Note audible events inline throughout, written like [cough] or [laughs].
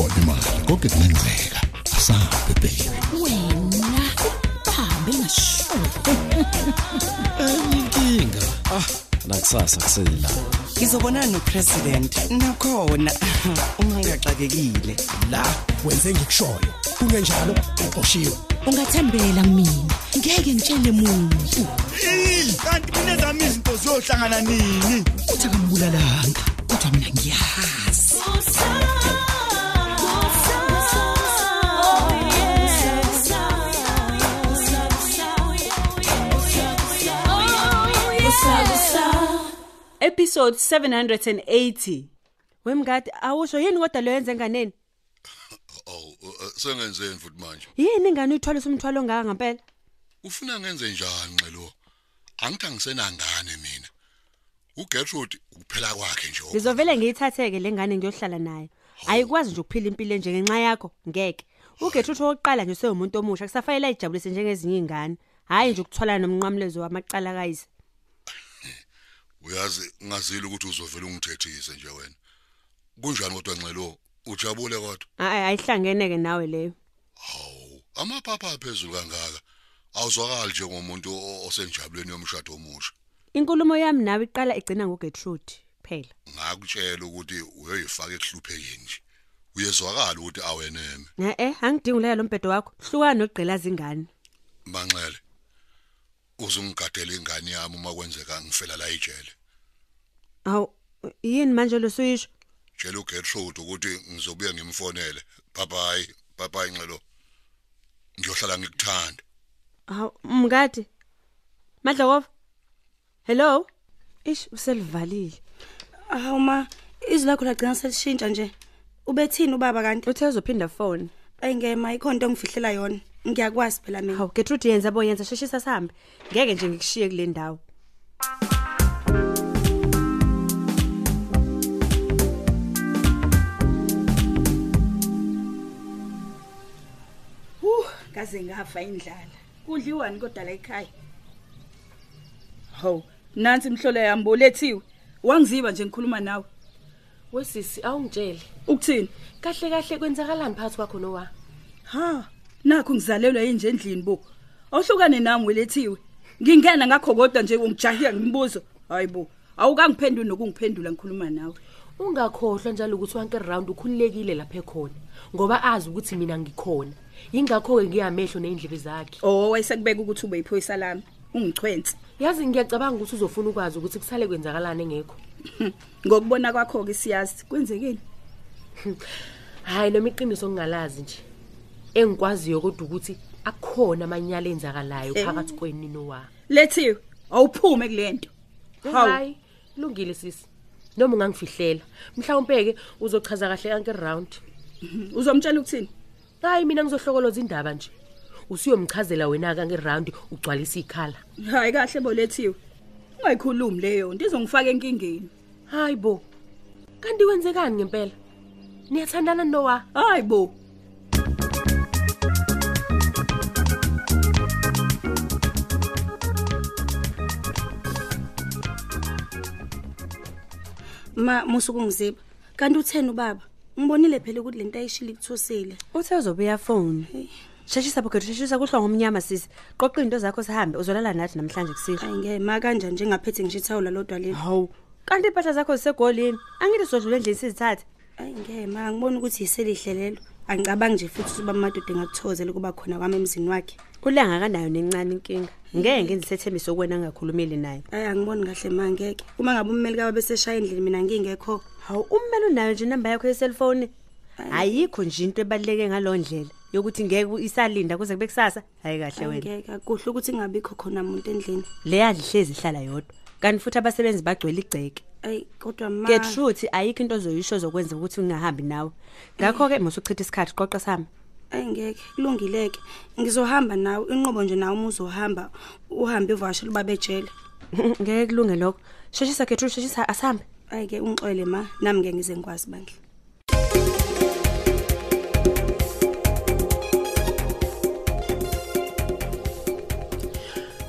iyona imali konke kungenzeka asabe baby wena hambe ngasho inkinga Ah, nakusasa kusela. ngizobonana nopresident nakhona. Ungangaxakekile. La wenze ngikushoyo. Kungenjalo uqoshiwe. Ungathembela mina. Ngeke ngitshele muntu. Kanti mina zami izinto ziyohlangana nini? Uthi akambulalanga. Kodwa mina ngiyazi. Episode 780 wemngadi awusho yini kodwa lo yenze nganeni Aw, uh, sengenzeni futhi manje? yini ingane uyithwalisa umthwalo ongaka ngempela Ufuna ngenze njani nxelo? Angithi angisenangane mina. uGertrude ukuphela kwakhe nje. ngizovele ngiyithatheke le ngane ngiyohlala nayo ayikwazi nje ukuphila impilo enje ngenxa yakho ngeke uGertrude wokuqala nje sewumuntu omusha kusafanele ayijabulise njengezinye izingane hayi nje ukuthwala nomnqamlezo wamaqala kayise Uyazi ngazile ukuthi uzovela ungithethise nje wena. Kunjani kodwa nxelo? Ujabule kodwa? hayi ayihlangeneke nawe leyo Hawu, amaphapha aphezulu kangaka. Awuzwakali njengomuntu o- osenjabuleni yomshado omusha. inkulumo yami nawe iqala igcina ngoGertrude phela Ngakutshela ukuthi uyoyifaka ekuhluphekeni nje. Uyezwakala ukuthi aweneme. eh eh angidingi uleya lo mbhedo wakho hlukana nogqilaza ingane Manxele. Uzungigadela ingane yami uma kwenzeka ngifela la ejele. awu yini manje lo suyisho Tshela uGertrude ukuthi ngizobuya ngimfonele. Bye bye. Bye bye nxelo. Ngiyohlala ngikuthanda. Hawu mngadi. Madlokova. Hello. Ish uselivalile. Hawu ma, izwi lakho lagcina selishintsha nje. Ubethini ubaba kanti? Uthe uzophinda phone. Ayingema ikho into engifihlela yona. Ngiyakwazi phela mina. Hawu Gertrude yenza bo yenza sheshisa sihambe. Ngeke nje ngikushiye kule ndawo. Hu, kaze ngafa indlala. Kudliwani kodwa la ekhaya? Haw, nansi imhlolo yami bolethiwe. Wangiziba nje ngikhuluma nawe. Wesisi awungitshele. Ukuthini? Kahle kahle kwenzakalani phakathi kwakho nowa? Ha, nakho ngizalelwa yini nje endlini bo. Awuhlukane nami welethiwe. Ngingena ngakho kodwa nje ungijahiya ngimbuzo. Hayibo, awukangiphenduli nokungiphendula ngikhuluma nawe. Ungakhohlwa njalo ukuthi wonke round ukhululekile lapha ekhona ngoba azi ukuthi mina ngikhona. Yingakho ke ngiyamehlo neindlebe zakhe. Oh, wayesekubeka ukuthi ube iphoyisa lami. Ungichwenze. Yazi ngiyacabanga ukuthi uzofuna ukwazi ukuthi kusale kwenzakalani engekho. [laughs] Ngokubona kwakho ke siyazi kwenzekeni. [laughs] Hayi noma iqiniso ngingalazi nje. Engikwaziyo kodwa ukuthi akukhona amanyala enzakalayo phakathi kweni nowa. Lethiwe, awuphume kulento. Hayi, lungile sisi. Noma ungangifihlela. Mhlawumbe ke uzochaza kahle yonke round. Uzomtshela ukuthini? Hayi mina ngizohlokoloza indaba nje. Usiyomchazela wena ka ngeround ugcwalisa ikhala. Hayi kahle bolethiwe. Ungayikhulumi leyo, ndizongifaka enkingeni. Hayibo. Kanti wenzekani ngempela? Niyathandana nowa? Hayibo. Ma musuku ngiziba. Kanti utheni ubaba? Ngibonile phela ukuthi lento ayishila ikuthosile. Uthe uzobuya phone. Sheshisa bo Gertrude sheshisa kuhlwa ngomnyama sisi. Qoqa into zakho sihambe uzolala nathi namhlanje kusile. Ayingema kanjani njengaphethe ngishithawula lodwa leli. Hawu. Kanti impahla zakho zisegolini. Angithi sodlula endlini sizithathe. Ayingema ngibona ukuthi yiselihle lelo. Angicabangi nje futhi ukuthi bamadoda engakuthokozela kuba khona kwami emzini wakhe. Ulanga kanayo nencane inkinga. Ngeke ngizithethembiso kwena ngakhulumeli naye. Ayi angiboni kahle mangeke. Uma ngabe ummeli kabe beseshaya endlini mina ngingekho. Hawu ummeli unayo nje inamba yakho yeselfone. Ayikho nje into ebaleke ngalondlela yokuthi ngeke isalinda kuze kube kusasa. Hayi kahle wena. Angeke kuhle ukuthi ngabikho khona umuntu endlini. Leya lihlezi ihlala yodwa. Kanti futhi abasebenzi bagcwele igceke. Ayi kodwa ma Gertrude ayikho into ozoyisho zokwenza ukuthi ungahambi nawe. Ngakho ke musuchitha isikhathi qoqa sami. Ayingeke kulungileke. Ngizohamba nawe inqobo nje nawe umuzohamba uhambe uvashela ubaba ejele. [laughs] Ngeke kulunge lokho. Sheshisa Gertrude sheshisa asihambe. Ayike ungixole ma nami ngeke ngize ngikwazi bandla.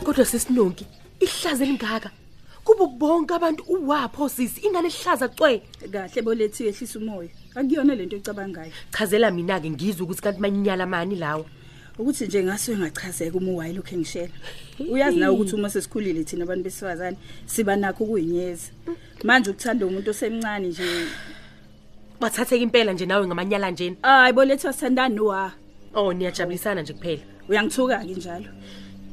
Kodwa sisinonki, ihlaze lingaka. Kubo bonke abantu uwapho sisi ingane ihlaza cwe. Kahle bolethiwe ehlisa umoya. akuyona lento ecabangayo chazela mina-ke ngizwe ukuthi kanti manyala mani lawo. Ukuthi nje ngasuke ngachazeka uma uwayi lokhu engishela. Uyazi nawe ukuthi uma sesikhulile thina abantu besifazane siba nakho ukuyinyeza. Manje ukuthanda umuntu osemncane nje. Bathatheka impela nje nawe ngamanyala njeni hayi bo lethu asithandani nowa. Oh niyajabulisana nje kuphela. Uyangithuka-ke njalo.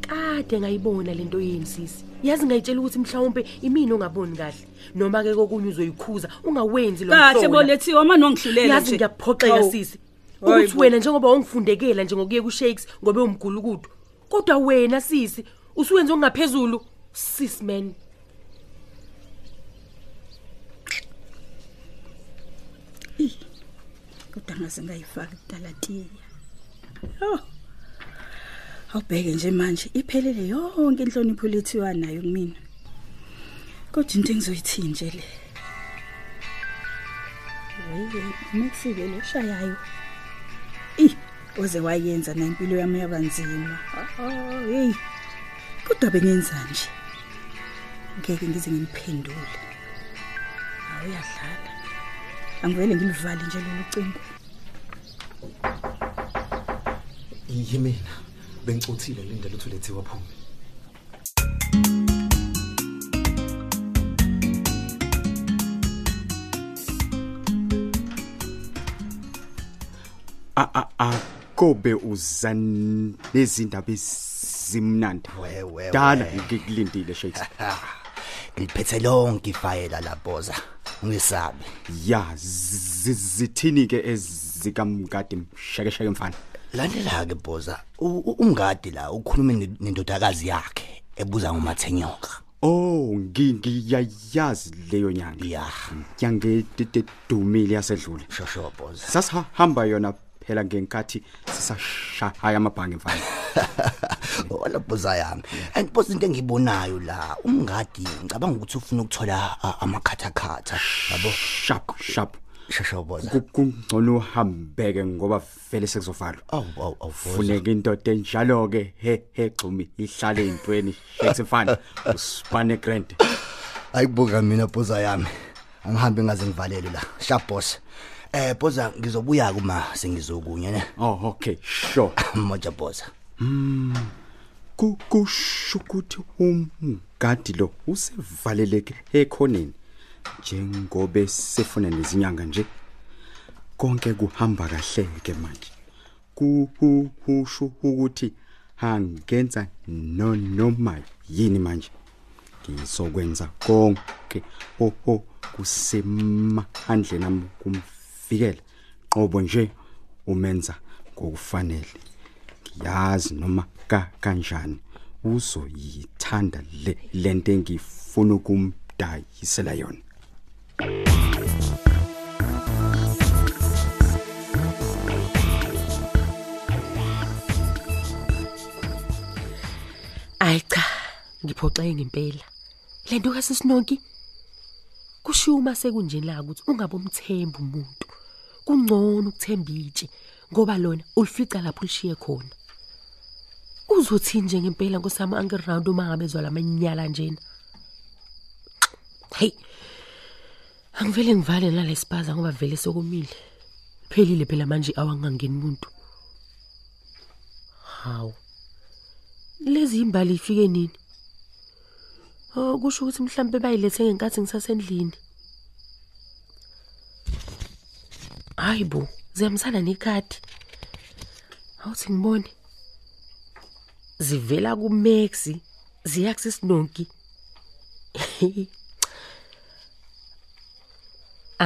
Kade ngayibona lento yeni sisi yazi ngayitshela ukuthi mhlawumpe imini ongaboni kahle noma-ke kokunye uzoyikhuza ungawenzi lo kahle mhlola. bo lethiwe uma nongihlulela yazi nje. ngiyaphoxeka Hawu. sisi Hayi ukuthi bo. wena njengoba ungifundekela nje ngokuye ku-shakes ngobe umgulukudu kodwa wena sisi usuwenze okungaphezulu sis man kodwa ngase ngayifaka kutalatiya yo awubheke nje manje iphelele yonke inhlonipho lethiwa nayo kumina. Kodwa into engizoyithini nje le. Mekufike lo shayayo i oze wayenza na impilo yami yabanzima. Hey kodwa bengenzani nje. Ngeke ngize ngimphendule awuyadlala angivele ngilivale nje lolu cingo yimina bengicothile lindlela ukuthi ulethiwe aphume a a a kobe uzan nezindaba ezimnandi. Wewe dala ngikulindile shakes [laughs] ngiliphethe lonke ifayela laphoza ungesabi. Ya zi- zithini ke ezikamgadi mshekesheke mfana? Landela ke boza U- u- umngadi la ukhuluma ne- nendodakazi yakhe ebuza ngomathenyoka? Oh ngi- ngiyayazi leyo nyanga. Ya. Nyange dumile yasedlule shosho boza. Sasihamba yona phela ngenkathi sisashaya amabhange mfana. [laughs] Wala boza yami and boza into engiyibonayo la umngadi ngicabanga ukuthi ufuna ukuthola a- amakhathakhatha yabo? Sharp sharp shosho boza Ku- kungcono uhambeke ngoba vele sekuzovalwa awu awu awu boza funeka indoda enjalo ke he he xumi ihlale ezintweni shakes mfana usipane grand. Ayibuka mina boza yami. Angihambe ngaze ngivalele la sharp boss. Eh boza ngizobuya kuma sengizokunye ne? Oh okay sure. [laughs] Moja boza Mm. Ku- kusho ukuthi umgadi lo usevaleleke ekhoneni. Njengobe sefuna nezinyanga nje konke kuhamba kahle ke manje. Kuhusho ukuthi angenza no noma yini manje. Ngizokwenza konke oho kusemandleni ami kumvikela. Qobo nje umenza ngokufanele. Ngiyazi noma ka kanjani uzoyithanda le lento engifuna ukumdayisela yona. Ayi cha ngiphoxeke ngempela lento kasisinoki kushiwo uma sekunjeni la ukuthi ungabe umthemba umuntu. Kungcono ukuthemba itshe ngoba lona ulifica lapho ulishiye khona. Uzothini nje ngempela nkosami angiround uma ngabe ezwa lamanyala njena. Hey angivele ngivale nalesipaza ngoba vele sokumile phelile phela manje awangangeni umuntu. Hawu. Lezi imbali ifike nini? Oh kusho ukuthi mhlambe bayilethe ngenkathi ngisasendlini. Hayibo ziyamsana nekhadi. Awuthi ngibone. Zivela kuMax ziya kusisinonki [laughs]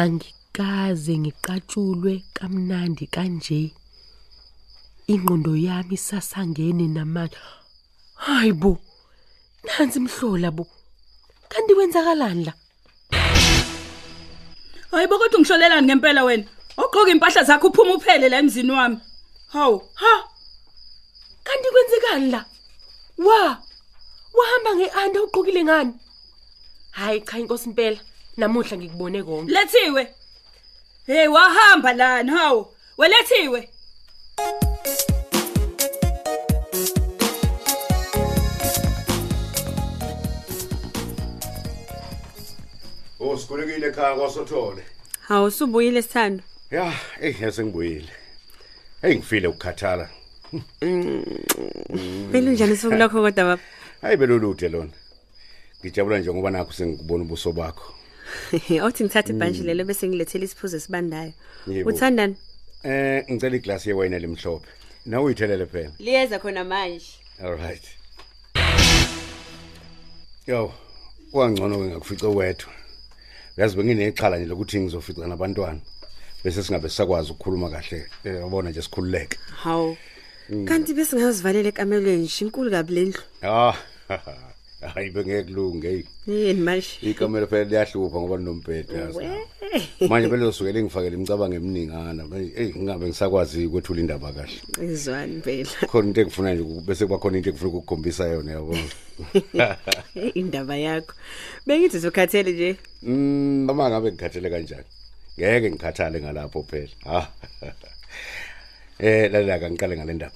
angikaze ngiqatshulwe kamnandi kanje. Ingqondo yami sasangene namanje hayibo nansi mhlola bo. Kanti kwenzakalani la? Hayibo kodwa ungihlolelani ngempela wena. Ogqoka impahla zakho uphuma uphele la emzini wami. Hawu ha? Kanti kwenzekani la? Wa? Wahamba ngeanda uqhukile ngani? Hayi cha inkosi impela namuhla ngikubone konke. Lethiwe. Hey wahamba lana hawu. Welethiwe. Oh sikhulekile ekhaya kwasothole. Hawu subuyile sithando. Ya, hey yasengibuyile. Hey ngifile ukukhathala. Phela njani suku lakho kodwa baba? Hayi belolude lona. Ngijabula nje ngoba nakho sengikubona ubuso bakho. [laughs] Othi ngithathe ibhantshi lelo bese ngilethela isiphuzo esibandayo. Yebo. Uthandani? Eh ngicela iglasi yewayini elimhlophe. Nawe uyithelele phela. Liyeza khona manje. All right. Yo, wangcono ke ngakufica wedwa. Uyazi benginexhala nje lokuthi ngizofica nabantwana. Bese singabe sakwazi ukukhuluma kahle. Eh, Yabona nje sikhululeke. Hawu. Kanti bese ngazivalela ekamelweni nje inkulu kabi lendlu. Ah. Hayi bengekulunge hey. Yini manje? Ikamela phela liyahlupha ngoba linombhedo yazi. Manje belo sukela ngifakele imicabango eminingana. Manje hey ngingabe ngisakwazi ukwethula indaba kahle. Izwani phela. Khona into engifuna nje uk- bese kuba khona into engifuna ukukukhombisa yona yabona. [laughs] Hey, Indaba yakho. Bengithi uzokhathele nje. Mm, noma ngabe ngikhathele kanjani. Ngeke ngikhathale ngalapho phela. Ha. [laughs] Eh lalela kangiqale ngale ndaba.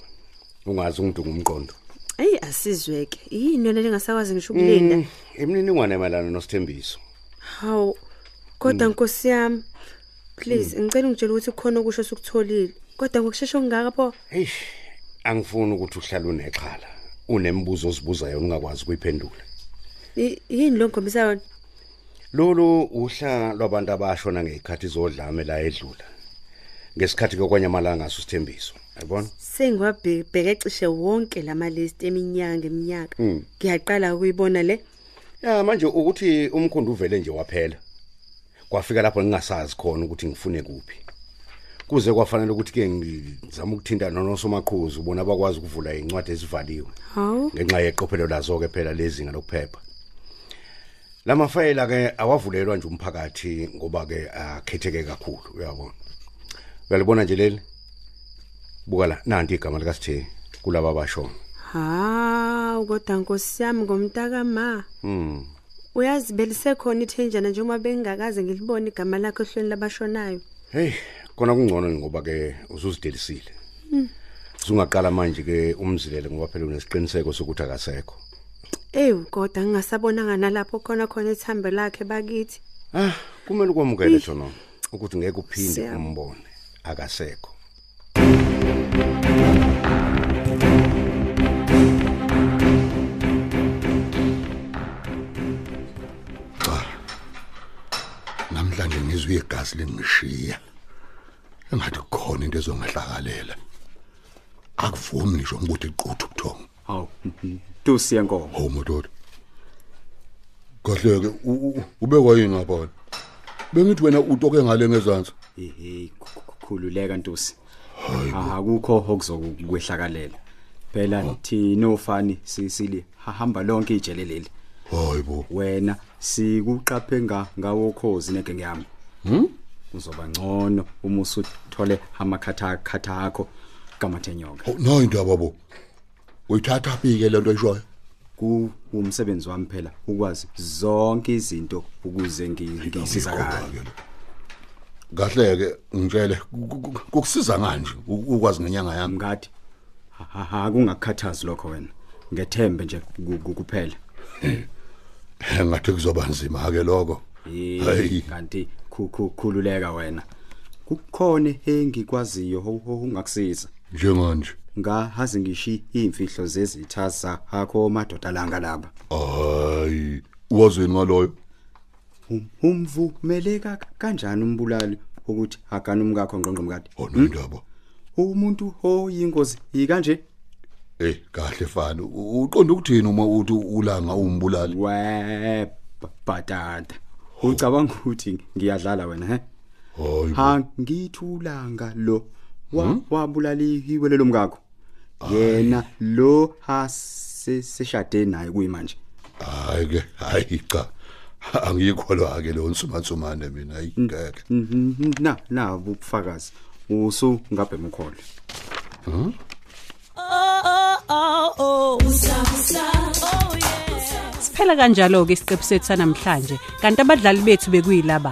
Ungazi ungidunga umqondo. Ey asizweke. Yini yona lengasakwazi ngisho ukulinda? Mm, Imininingwane emalana noSithembiso. Hawu. Kodwa Nkosi yami. Please ngicela ungitshele ukuthi kukhona okusho sukutholile. Kodwa ngokusheshsha ongaka pho? Hey, angifuni ukuthi uhlale unexhala. Unembuzo ozibuza yona ungakwazi ukuyiphendula. Yini lo ngikhombisa yona? Lolu uhla lwabantu abashona ngezikhathi zodlame la edlula. Ngesikhathi kokwanyamalanga ngasusithembiso. Yabona? Sengiwabheka ecishe wonke lama list eminyanga eminyaka. Mm. Ngiyaqala ukuyibona le. Ya manje ukuthi umkhondo uvele nje waphela. Kwafika lapho ngingasazi khona ukuthi ngifune kuphi. Kuze kwafanele ukuthi ke ngizama ukuthinta nonosomaqhuzu ubona abakwazi ukuvula incwadi ezivaliwe Hawu. ngenxa yeqophelo lazo ke phela lezinga lokuphepha. Lama fayela ke awavulelwa nje umphakathi ngoba ke akhetheke kakhulu uyabona. Uyalibona nje leli? Buka la nanti igama lika Sithe kulaba abashona. Ha, kodwa Nkosi yami ngomntaka ma. Mm. Uyazi belisekhona ithenjana njengoba bengingakaze ngilibone igama lakho ehlweni labashonayo. Hey, kona kungcono ngoba ke usuzidelisile. Mm. Sungaqala manje ke umzilele ngoba phela unesiqiniseko sokuthi akasekho. Ew, kodwa ngingasabonanga nalapho khona khona ithambo lakhe bakithi. Ah, kumele ukwamukele Ih. thona ukuthi ngeke uphinde Siyabona. umbone akasekho. Ngizwe igazi lingishiya engathi kukhona into ezongahlakalela akuvumi ngisho ngibuthi iquthu ubuthongo Hawu, Ntusi yenkomo. hawu madoda kahle ke ubekwa yini ngapha bengithi wena utoke ngale ngezansi Ehe, khululeka Ntusi. Akukho okuzokwehlakalela. Phela thina ofani sisili hamba lonke ijele leli. hayibo Wena sikuqaphe nga ngawo khozi neke ngiyami. Hm Uzoba ngcono uma usuthole amakhatha khatha akho kamathenyoka. no indaba bo uyithatha phi ke lento eshoyo ku umsebenzi wami phela ukwazi zonke izinto ukuze ngi- ngisizakale. kahle ke ngitshele ku- ku- ku- kukusiza nganje u- ukwazi ngenyanga yami? Ngadi akungakhathazi lokho wena. Ngethembe nje ku- ku- kuphela. Ngathi kuzoba nzima ke lokho. Eh, Hayi. kanti khu- khu- khululeka wena. Kukhona engikwaziyo ho- ho- ungakusiza njenganje? Ngahazi ngishi imfihlo zezitha zakho madoda langa laba. Hayi wazweni ngaloyo? Um- umvumeleka kanjani umbulali ukuthi agana umkakho ngqongqomkade onondaba umuntu oyingozi ikanje eh kahle fana. Uqonda ukuthini uma uthi ulanga umbulali? We bhatata ucabanga ukuthi ngiyadlala wena he? Hayi ha ngithulanga lo wa wabulaliwe lelo mkakho yena lo hase seshade naye kuyimanje hayi ke hayi cha. Angikholwa ke lo nsumansumane mina ayingeke na na ubufakazi. Usu ngabhe mkhole Huh? Siphela kanjalo ke isiqephu sethu namhlanje kanti abadlali bethu bekuyilaba.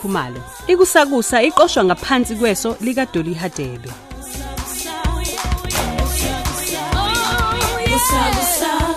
khumalo. Ikusakusa iqoshwa ngaphansi kweso lika Dolly Hadebe Kusa kusa